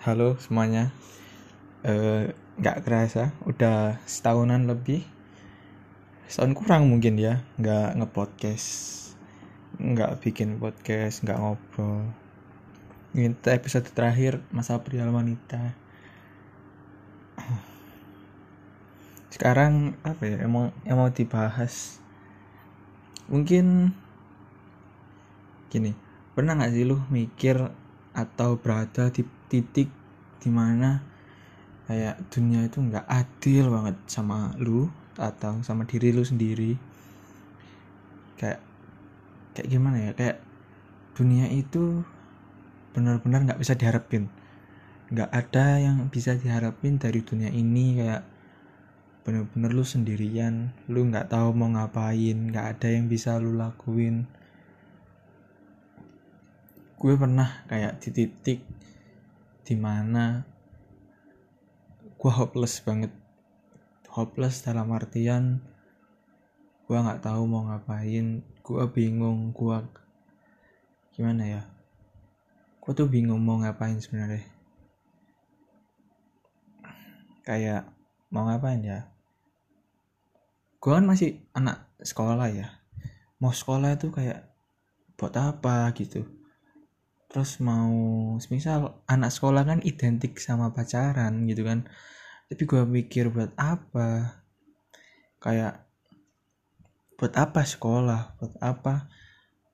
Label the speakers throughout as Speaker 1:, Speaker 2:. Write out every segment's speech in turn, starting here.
Speaker 1: Halo semuanya. Eh, nggak kerasa, udah setahunan lebih. Setahun kurang mungkin ya, nggak ngepodcast, nggak bikin podcast, nggak ngobrol. Ini episode terakhir masa pria wanita. Sekarang apa ya? Emang mau dibahas? Mungkin gini. Pernah nggak sih lu mikir atau berada di titik di mana kayak dunia itu nggak adil banget sama lu atau sama diri lu sendiri. Kayak kayak gimana ya? Kayak dunia itu benar-benar nggak bisa diharapin. Nggak ada yang bisa diharapin dari dunia ini. Kayak bener-bener lu sendirian lu nggak tahu mau ngapain nggak ada yang bisa lu lakuin. Gue pernah kayak di titik di mana gue hopeless banget. Hopeless dalam artian gue nggak tahu mau ngapain. Gue bingung gue gimana ya? Gue tuh bingung mau ngapain sebenarnya. Kayak mau ngapain ya? Gue kan masih anak sekolah ya. Mau sekolah itu kayak buat apa gitu terus mau misal anak sekolah kan identik sama pacaran gitu kan. Tapi gue mikir buat apa? Kayak buat apa sekolah? Buat apa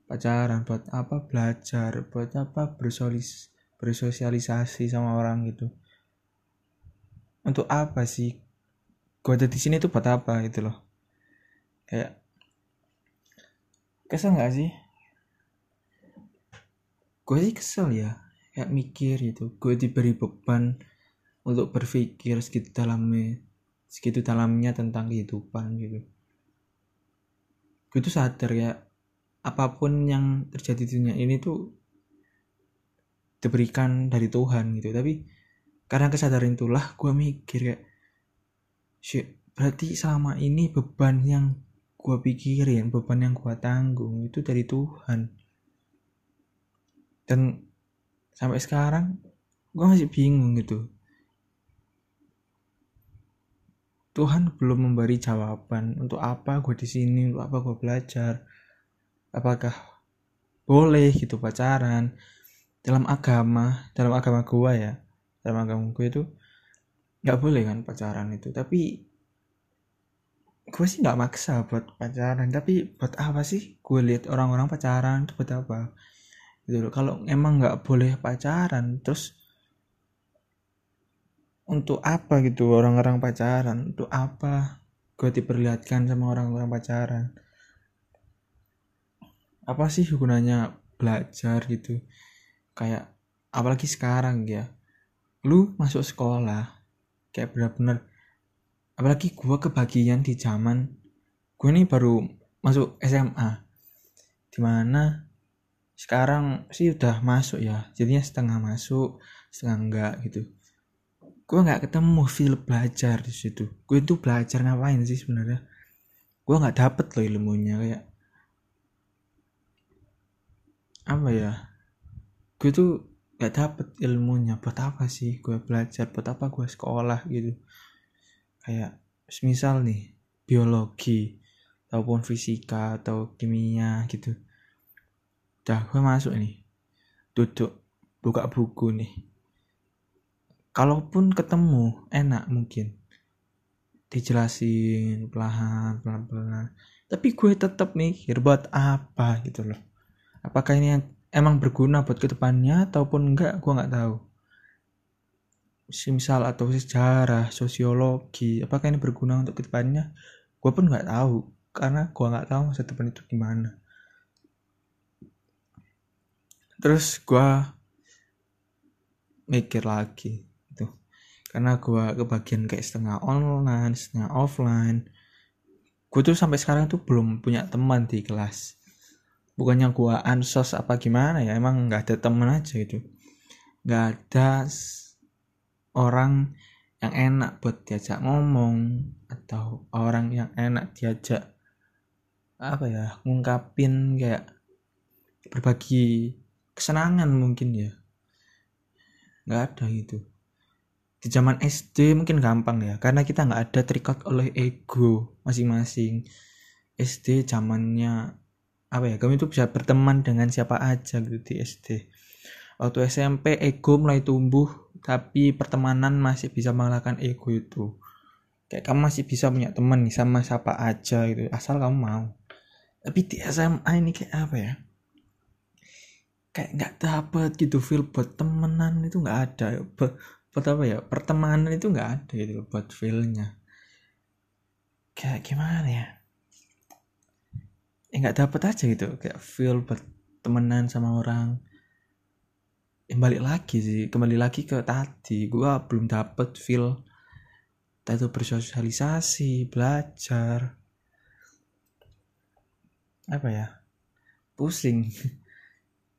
Speaker 1: pacaran? Buat apa belajar? Buat apa bersolis bersosialisasi sama orang gitu? Untuk apa sih? Gue ada di sini tuh buat apa gitu loh. Kayak kesel nggak sih gue sih kesel ya kayak mikir gitu. Gue diberi beban untuk berpikir segitu dalamnya segitu dalamnya tentang kehidupan gitu. Gue tuh sadar ya apa pun yang terjadi di dunia ini tuh diberikan dari Tuhan gitu. Tapi karena kesadaran itulah gue mikir kayak shit berarti selama ini beban yang gue pikirin beban yang gue tanggung itu dari Tuhan dan sampai sekarang gue masih bingung gitu. Tuhan belum memberi jawaban untuk apa gue di sini untuk apa gue belajar. Apakah boleh gitu pacaran? Dalam agama dalam agama gue ya dalam agama gue itu nggak boleh kan pacaran itu. Tapi gue sih nggak maksa buat pacaran. Tapi buat apa sih gue lihat orang-orang pacaran? Itu buat apa gitu loh. Kalau emang nggak boleh pacaran terus untuk apa gitu orang-orang pacaran? Untuk apa gue diperlihatkan sama orang-orang pacaran? Apa sih gunanya belajar gitu? Kayak apalagi sekarang ya lu masuk sekolah kayak benar-benar apalagi gue kebagian di zaman gue nih baru masuk SMA di mana sekarang sih udah masuk ya jadinya setengah masuk setengah enggak gitu. Gue nggak ketemu feel belajar di situ. Gue itu belajar ngapain sih sebenarnya? Gue nggak dapet loh ilmunya kayak apa ya? Gue tuh nggak dapet ilmunya. Buat apa sih gue belajar? Buat apa gue sekolah gitu? Kayak misal nih biologi ataupun fisika atau kimia gitu Udah gue masuk nih. Duduk. Buka buku nih. Kalaupun ketemu enak mungkin. Dijelasin pelan pelan-pelan. Tapi gue tetap mikir buat apa gitu loh. Apakah ini emang berguna buat ke depannya ataupun enggak gue nggak tahu. Misal atau sejarah, sosiologi, apakah ini berguna untuk ke depannya? Gue pun nggak tahu karena gue nggak tahu masa depan itu gimana terus gue mikir lagi itu karena gue kebagian kayak setengah online setengah offline. Gue tuh sampai sekarang tuh belum punya teman di kelas. Bukannya gue ansos apa gimana ya emang nggak ada teman aja gitu. Nggak ada orang yang enak buat diajak ngomong atau orang yang enak diajak apa ya ngungkapin kayak berbagi kesenangan mungkin ya. Nggak ada gitu. Di zaman SD mungkin gampang ya karena kita nggak ada terikat oleh ego masing-masing. SD zamannya apa ya kamu itu bisa berteman dengan siapa aja gitu di SD waktu SMP ego mulai tumbuh tapi pertemanan masih bisa mengalahkan ego itu. Kayak kamu masih bisa punya teman sama siapa aja gitu asal kamu mau. Tapi di SMA ini kayak apa ya kayak nggak dapet gitu feel buat temenan itu nggak ada buat apa ya pertemanan itu nggak ada gitu buat feelnya. Kayak gimana ya? Ya dapet aja gitu kayak feel buat temenan sama orang. Balik lagi sih kembali lagi ke tadi gua belum dapet feel itu bersosialisasi belajar. Apa ya? Pusing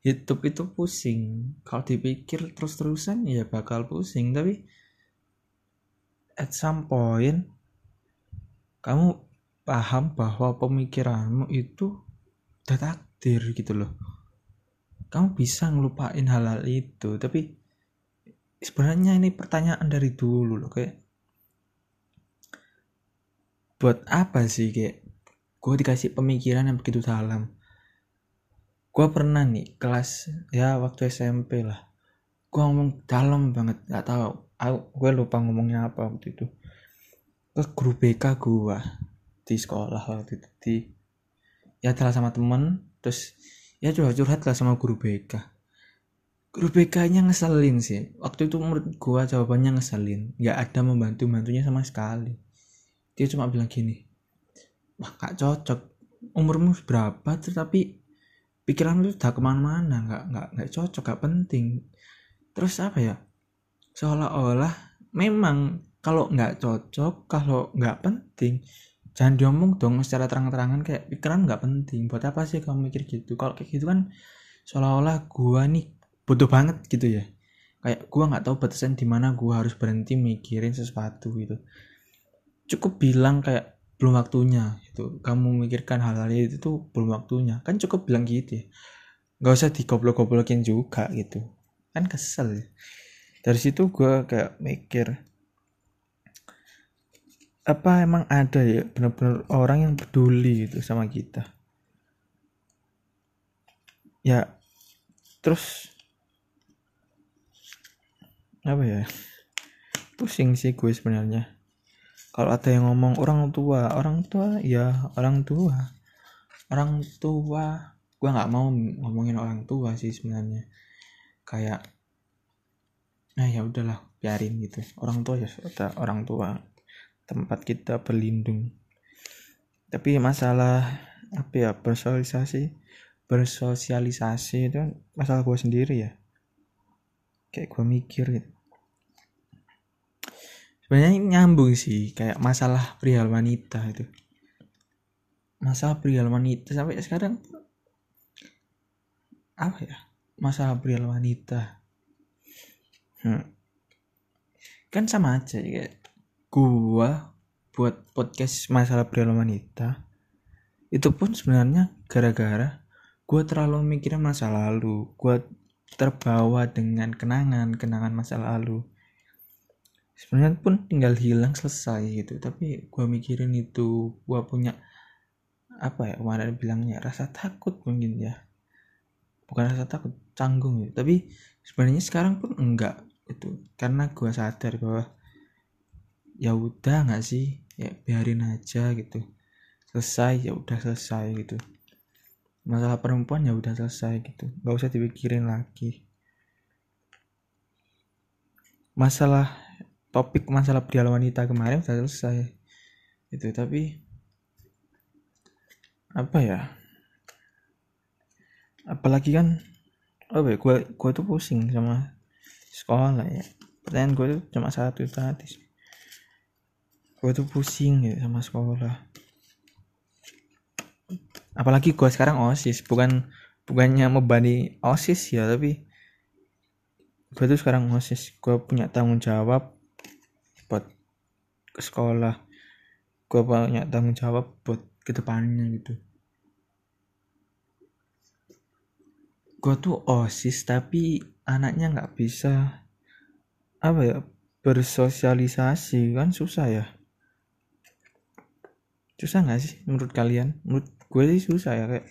Speaker 1: hidup itu pusing. Kalau dipikir terus-terusan ya bakal pusing. Tapi at some point kamu paham bahwa pemikiranmu itu udah takdir gitu loh. Kamu bisa ngelupain hal-hal itu. Tapi sebenarnya ini pertanyaan dari dulu loh kayak buat apa sih kayak gue dikasih pemikiran yang begitu dalam gue pernah nih kelas ya waktu SMP lah. Gue ngomong dalam banget nggak tahu. Gue lupa ngomongnya apa waktu itu. Ke guru BK gue di sekolah waktu itu di ya telah sama temen terus ya curhat curhat lah sama guru BK guru BK nya ngeselin sih. Waktu itu menurut gue jawabannya ngeselin. Nggak ada membantu bantunya sama sekali. Dia cuma bilang gini wah gak cocok. Umurmu berapa tetapi pikiran lu udah ke mana-mana nggak nggak nggak cocok nggak penting. Terus apa ya? Seolah-olah memang kalau nggak cocok kalau nggak penting jangan diomong dong secara terang-terangan kayak pikiran nggak penting. Buat apa sih kamu mikir gitu? Kalau kayak gitu kan seolah-olah gua nih butuh banget gitu ya. Kayak gua nggak tahu batasan di mana gua harus berhenti mikirin sesuatu gitu. Cukup bilang kayak belum waktunya itu kamu memikirkan hal-hal itu tuh belum waktunya. Kan cukup bilang gitu ya. Nggak usah digoblok-goblokin juga gitu. Kan kesel ya. dari situ gue kayak mikir apa emang ada ya benar-benar orang yang peduli gitu sama kita? Ya terus apa ya? Pusing sih gue sebenarnya kalau ada yang ngomong orang tua orang tua ya orang tua. Orang tua. Gue nggak mau ngomongin orang tua sih sebenarnya. Kayak nah ya udahlah biarin gitu. Orang tua ya sudah orang tua. Tempat kita berlindung. Tapi masalah apa ya bersosialisasi bersosialisasi itu masalah gue sendiri ya. Kayak gue mikir gitu sebenarnya nyambung sih kayak masalah pria wanita itu. Masalah pria wanita sampai sekarang apa ya? Masalah pria wanita. Hmm. kan sama aja ya gua buat podcast masalah pria wanita itu pun sebenarnya gara-gara gua terlalu mikirin masa lalu. Gua terbawa dengan kenangan kenangan masa lalu sebenarnya pun tinggal hilang selesai gitu. Tapi gue mikirin itu gue punya apa ya kemarin bilangnya rasa takut mungkin ya. Bukan rasa takut canggung gitu. Tapi sebenarnya sekarang pun enggak itu karena gue sadar bahwa ya udah nggak sih ya biarin aja gitu. Selesai ya udah selesai gitu. Masalah perempuan ya udah selesai gitu. Nggak usah dipikirin lagi. Masalah topik masalah pria wanita kemarin sudah selesai. Itu tapi apa ya? Apalagi kan apa ya gue gue tuh pusing sama sekolah ya. Pertanyaan gue tuh cuma satu tadi gue tuh pusing gitu sama sekolah. Apalagi gue sekarang osis bukan bukannya membani osis ya tapi gue tuh sekarang osis. Gue punya tanggung jawab sekolah gue banyak tanggung jawab buat ke depannya gitu. Gue tuh osis tapi anaknya nggak bisa apa ya bersosialisasi kan susah ya. Susah nggak sih menurut kalian? Menurut gue sih susah ya kayak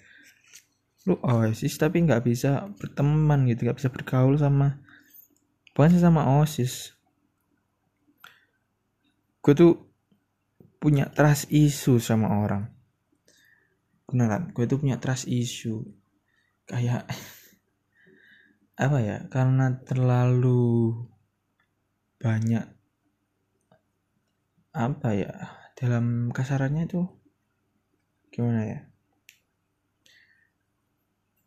Speaker 1: lu osis tapi nggak bisa berteman gitu nggak bisa bergaul sama bukan sih sama osis gue tuh punya trust issue sama orang. Beneran gue tuh punya trust issue. Kayak apa ya karena terlalu banyak apa ya dalam kasarannya itu gimana ya?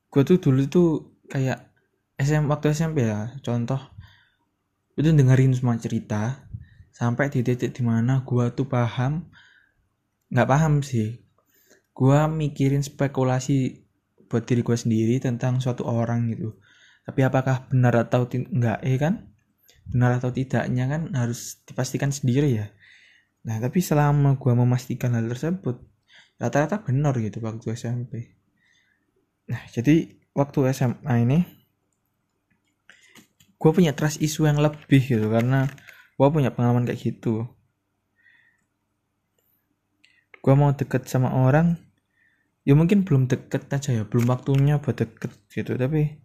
Speaker 1: Gue tuh dulu tuh kayak SM waktu SMP ya contoh itu dengerin semua cerita sampai di titik di mana gue tuh paham nggak paham sih. Gue mikirin spekulasi buat diri gue sendiri tentang suatu orang gitu. Tapi apakah benar atau enggak eh kan? Benar atau tidaknya kan harus dipastikan sendiri ya. Nah tapi selama gue memastikan hal tersebut rata-rata benar gitu waktu SMP nah jadi waktu SMA ini gue punya trust issue yang lebih gitu karena gue punya pengalaman kayak gitu. Gue mau deket sama orang ya mungkin belum deket aja ya belum waktunya buat deket gitu tapi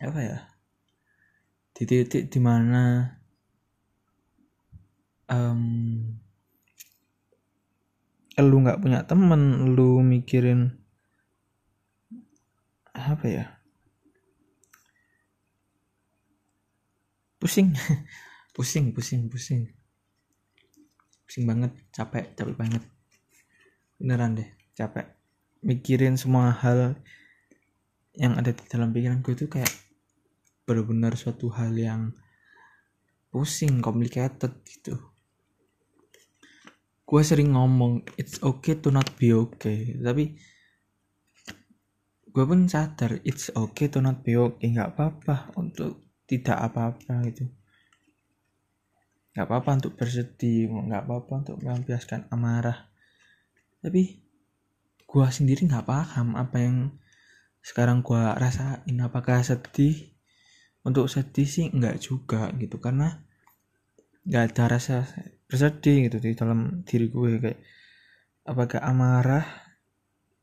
Speaker 1: apa ya? Di titik di mana um, lu nggak punya temen lu mikirin apa ya pusing. Pusing pusing pusing. Pusing banget capek capek banget. Beneran deh capek. Mikirin semua hal yang ada di dalam pikiran gue tuh kayak benar-benar suatu hal yang pusing complicated gitu. Gue sering ngomong it's okay to not be okay. Tapi gue pun sadar it's okay to not be okay. Nggak apa-apa untuk tidak apa-apa gitu. Nggak apa-apa untuk bersedih nggak apa-apa untuk melampiaskan amarah. Tapi gue sendiri nggak paham apa yang sekarang gue rasain. Apakah sedih? Untuk sedih sih enggak juga gitu karena nggak ada rasa bersedih gitu di dalam diri gue. Kayak apakah amarah?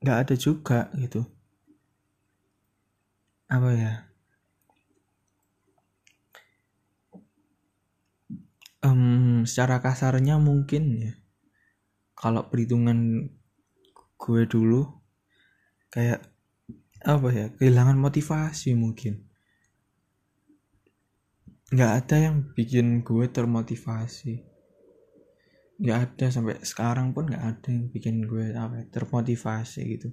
Speaker 1: Nggak ada juga gitu. Apa ya um, secara kasarnya mungkin ya. Kalau perhitungan gue dulu kayak apa ya kehilangan motivasi mungkin. Nggak ada yang bikin gue termotivasi. Nggak ada sampai sekarang pun nggak ada yang bikin gue apa ya, termotivasi gitu.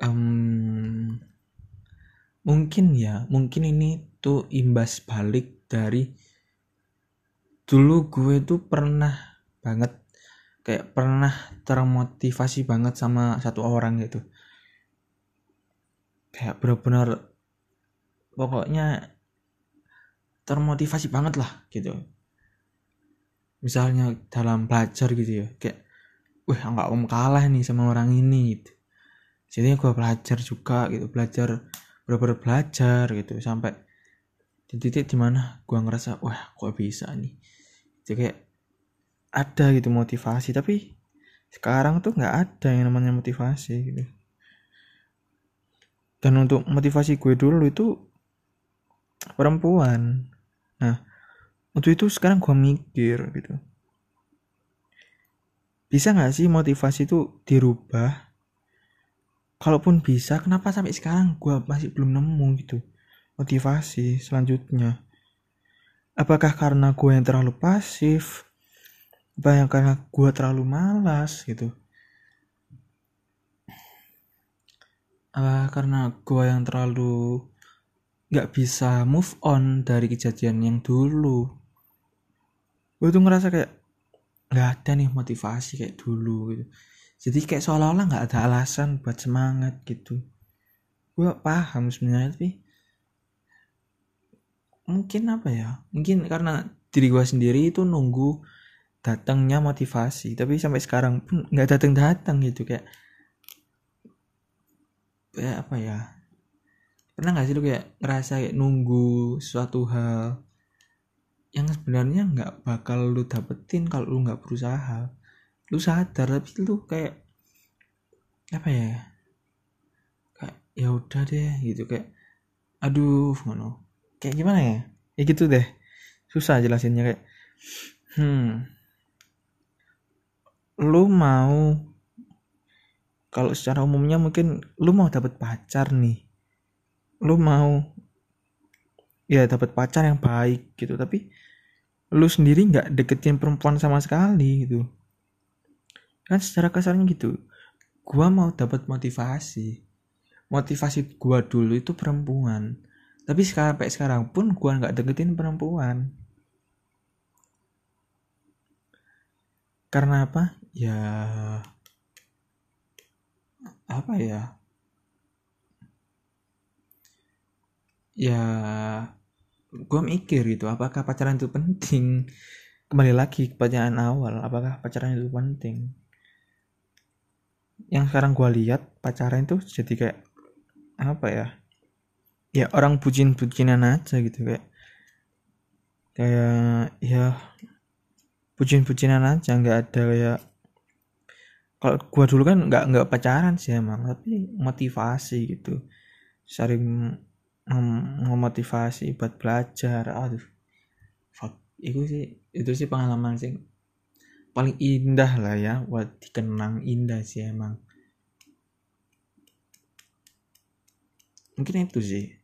Speaker 1: Um, mungkin ya mungkin ini tuh imbas balik dari dulu gue tuh pernah banget kayak pernah termotivasi banget sama satu orang gitu. Kayak benar-benar pokoknya termotivasi banget lah gitu. Misalnya dalam belajar gitu ya kayak wah nggak om kalah nih sama orang ini gitu. Jadi gue belajar juga gitu belajar bener belajar gitu sampai di titik di mana gue ngerasa wah kok bisa nih jadi kayak ada gitu motivasi tapi sekarang tuh nggak ada yang namanya motivasi gitu dan untuk motivasi gue dulu itu perempuan Nah, untuk itu sekarang gue mikir gitu. Bisa gak sih motivasi itu dirubah? Kalaupun bisa, kenapa sampai sekarang gue masih belum nemu gitu motivasi selanjutnya? Apakah karena gue yang terlalu pasif? Apa yang karena gue terlalu malas gitu? Apa karena gue yang terlalu nggak bisa move on dari kejadian yang dulu gue tuh ngerasa kayak nggak ada nih motivasi kayak dulu gitu jadi kayak seolah-olah nggak ada alasan buat semangat gitu gue paham sebenarnya tapi mungkin apa ya mungkin karena diri gue sendiri itu nunggu datangnya motivasi tapi sampai sekarang pun nggak datang datang gitu kayak kayak apa ya pernah nggak sih lu kayak ngerasa kayak nunggu suatu hal yang sebenarnya nggak bakal lu dapetin kalau lu nggak berusaha? Lu sadar tapi lu kayak apa ya kayak ya udah deh gitu kayak aduh ngono kayak gimana ya? Ya gitu deh. Susah jelasinnya kayak hmm. Lu mau kalau secara umumnya mungkin lu mau dapat pacar nih. Lu mau ya dapat pacar yang baik gitu tapi lu sendiri nggak deketin perempuan sama sekali gitu. Kan secara kasarnya gitu. Gua mau dapat motivasi. Motivasi gua dulu itu perempuan tapi sampai sekarang pun gua nggak deketin perempuan. Karena apa? Ya apa ya? Ya gue mikir gitu apakah pacaran itu penting? Kembali lagi ke pertanyaan awal apakah pacaran itu penting? Yang sekarang gue lihat pacaran itu jadi kayak apa ya ya orang bucin-bucinan aja gitu kayak kayak ya bucin-bucinan aja nggak ada kayak kalau gua dulu kan nggak nggak pacaran sih emang tapi motivasi gitu. Sering memotivasi buat belajar aduh fuck itu sih itu sih pengalaman sih paling indah lah ya buat dikenang indah sih emang. Mungkin itu sih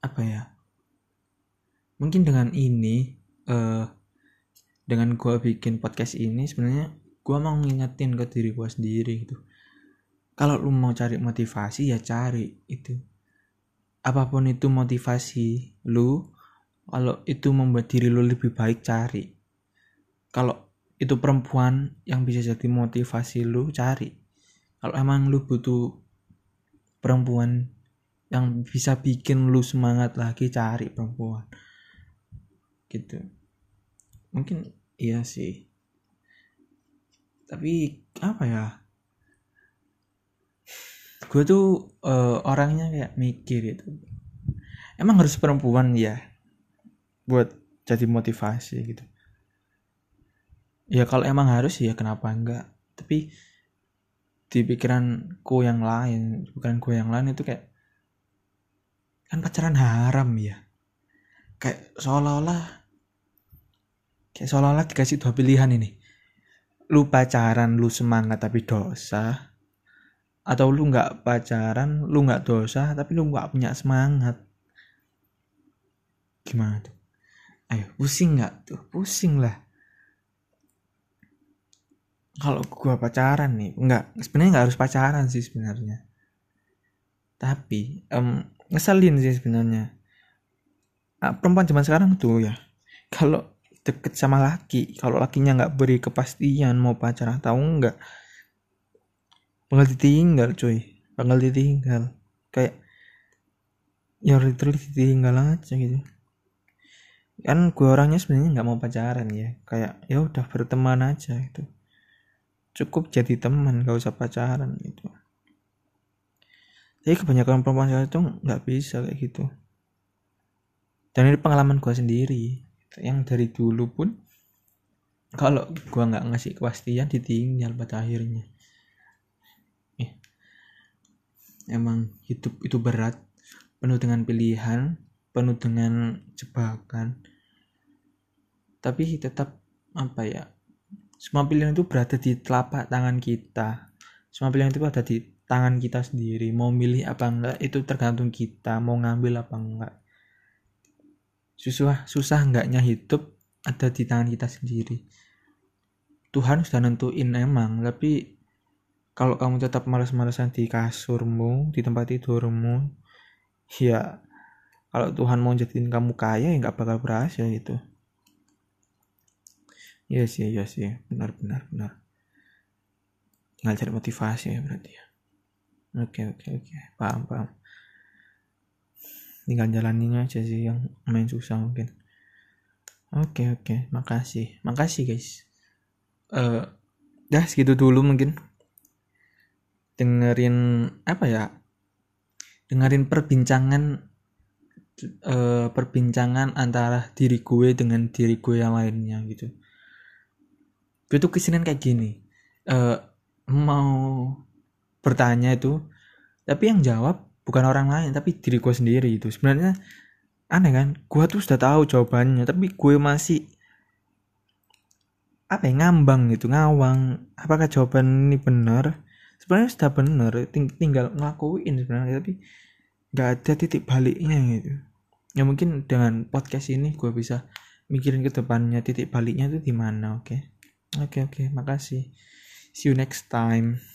Speaker 1: apa ya mungkin dengan ini uh, dengan gue bikin podcast ini sebenarnya gue mau ngingetin ke diri gue sendiri gitu. Kalau lu mau cari motivasi ya cari itu. Apa pun itu motivasi lu kalau itu membuat diri lu lebih baik cari. Kalau itu perempuan yang bisa jadi motivasi lu cari. Kalau emang lu butuh perempuan yang bisa bikin lu semangat lagi cari perempuan. Gitu. Mungkin iya sih. Tapi apa ya? Gue tuh uh, orangnya kayak mikir itu emang harus perempuan ya? Buat jadi motivasi gitu. Ya kalau emang harus ya kenapa enggak? Tapi di pikiranku yang lain bukan gue yang lain itu kayak kan pacaran haram ya. Kayak seolah-olah kayak seolah-olah dikasih dua pilihan ini. Lu pacaran lu semangat tapi dosa. Atau lu nggak pacaran lu nggak dosa tapi lu nggak punya semangat. Gimana tuh? Ayo pusing nggak tuh? Pusing lah. Kalau gua pacaran nih nggak sebenarnya nggak harus pacaran sih sebenarnya. Tapi um, ngeselin sih sebenarnya. Nah, perempuan zaman sekarang tuh ya. Kalau deket sama laki kalau lakinya nggak beri kepastian mau pacaran atau enggak bakal ditinggal cuy. Bakal ditinggal. Kayak ya literally ditinggal aja gitu. Kan gue orangnya sebenarnya nggak mau pacaran ya. Kayak ya udah berteman aja itu cukup jadi teman gak usah pacaran gitu jadi kebanyakan perempuan itu nggak bisa kayak gitu. Dan ini pengalaman gue sendiri. Yang dari dulu pun kalau gua nggak ngasih kepastian ditinggal pada akhirnya. Eh, emang hidup itu berat penuh dengan pilihan penuh dengan jebakan. Tapi tetap apa ya semua pilihan itu berada di telapak tangan kita. Semua pilihan itu ada di tangan kita sendiri mau milih apa enggak itu tergantung kita mau ngambil apa enggak susah susah enggaknya hidup ada di tangan kita sendiri Tuhan sudah nentuin emang tapi kalau kamu tetap malas-malasan di kasurmu di tempat tidurmu ya kalau Tuhan mau jadiin kamu kaya ya nggak bakal berhasil itu Iya sih, iya sih, benar benar benar. Ngajar motivasi ya berarti ya. Oke oke oke, paham paham. Tinggal jalaninnya aja sih yang main susah mungkin. Oke oke. Makasih. Makasih guys. Uh, dah segitu dulu mungkin. Dengerin apa ya? Dengerin perbincangan eh, perbincangan antara diri gue dengan diri gue yang lainnya gitu. Gue tuh kesinian kayak gini. Eh, mau bertanya itu tapi yang jawab bukan orang lain tapi diri gue sendiri itu. Sebenarnya aneh kan gue tuh sudah tahu jawabannya tapi gue masih apa ya ngambang gitu ngawang apakah jawaban ini benar? Sebenarnya sudah benar ting tinggal ngelakuin sebenarnya tapi nggak ada titik baliknya gitu. Ya mungkin dengan podcast ini gue bisa mikirin ke depannya titik baliknya itu di mana oke? Okay? oke okay, oke okay, makasih. See you next time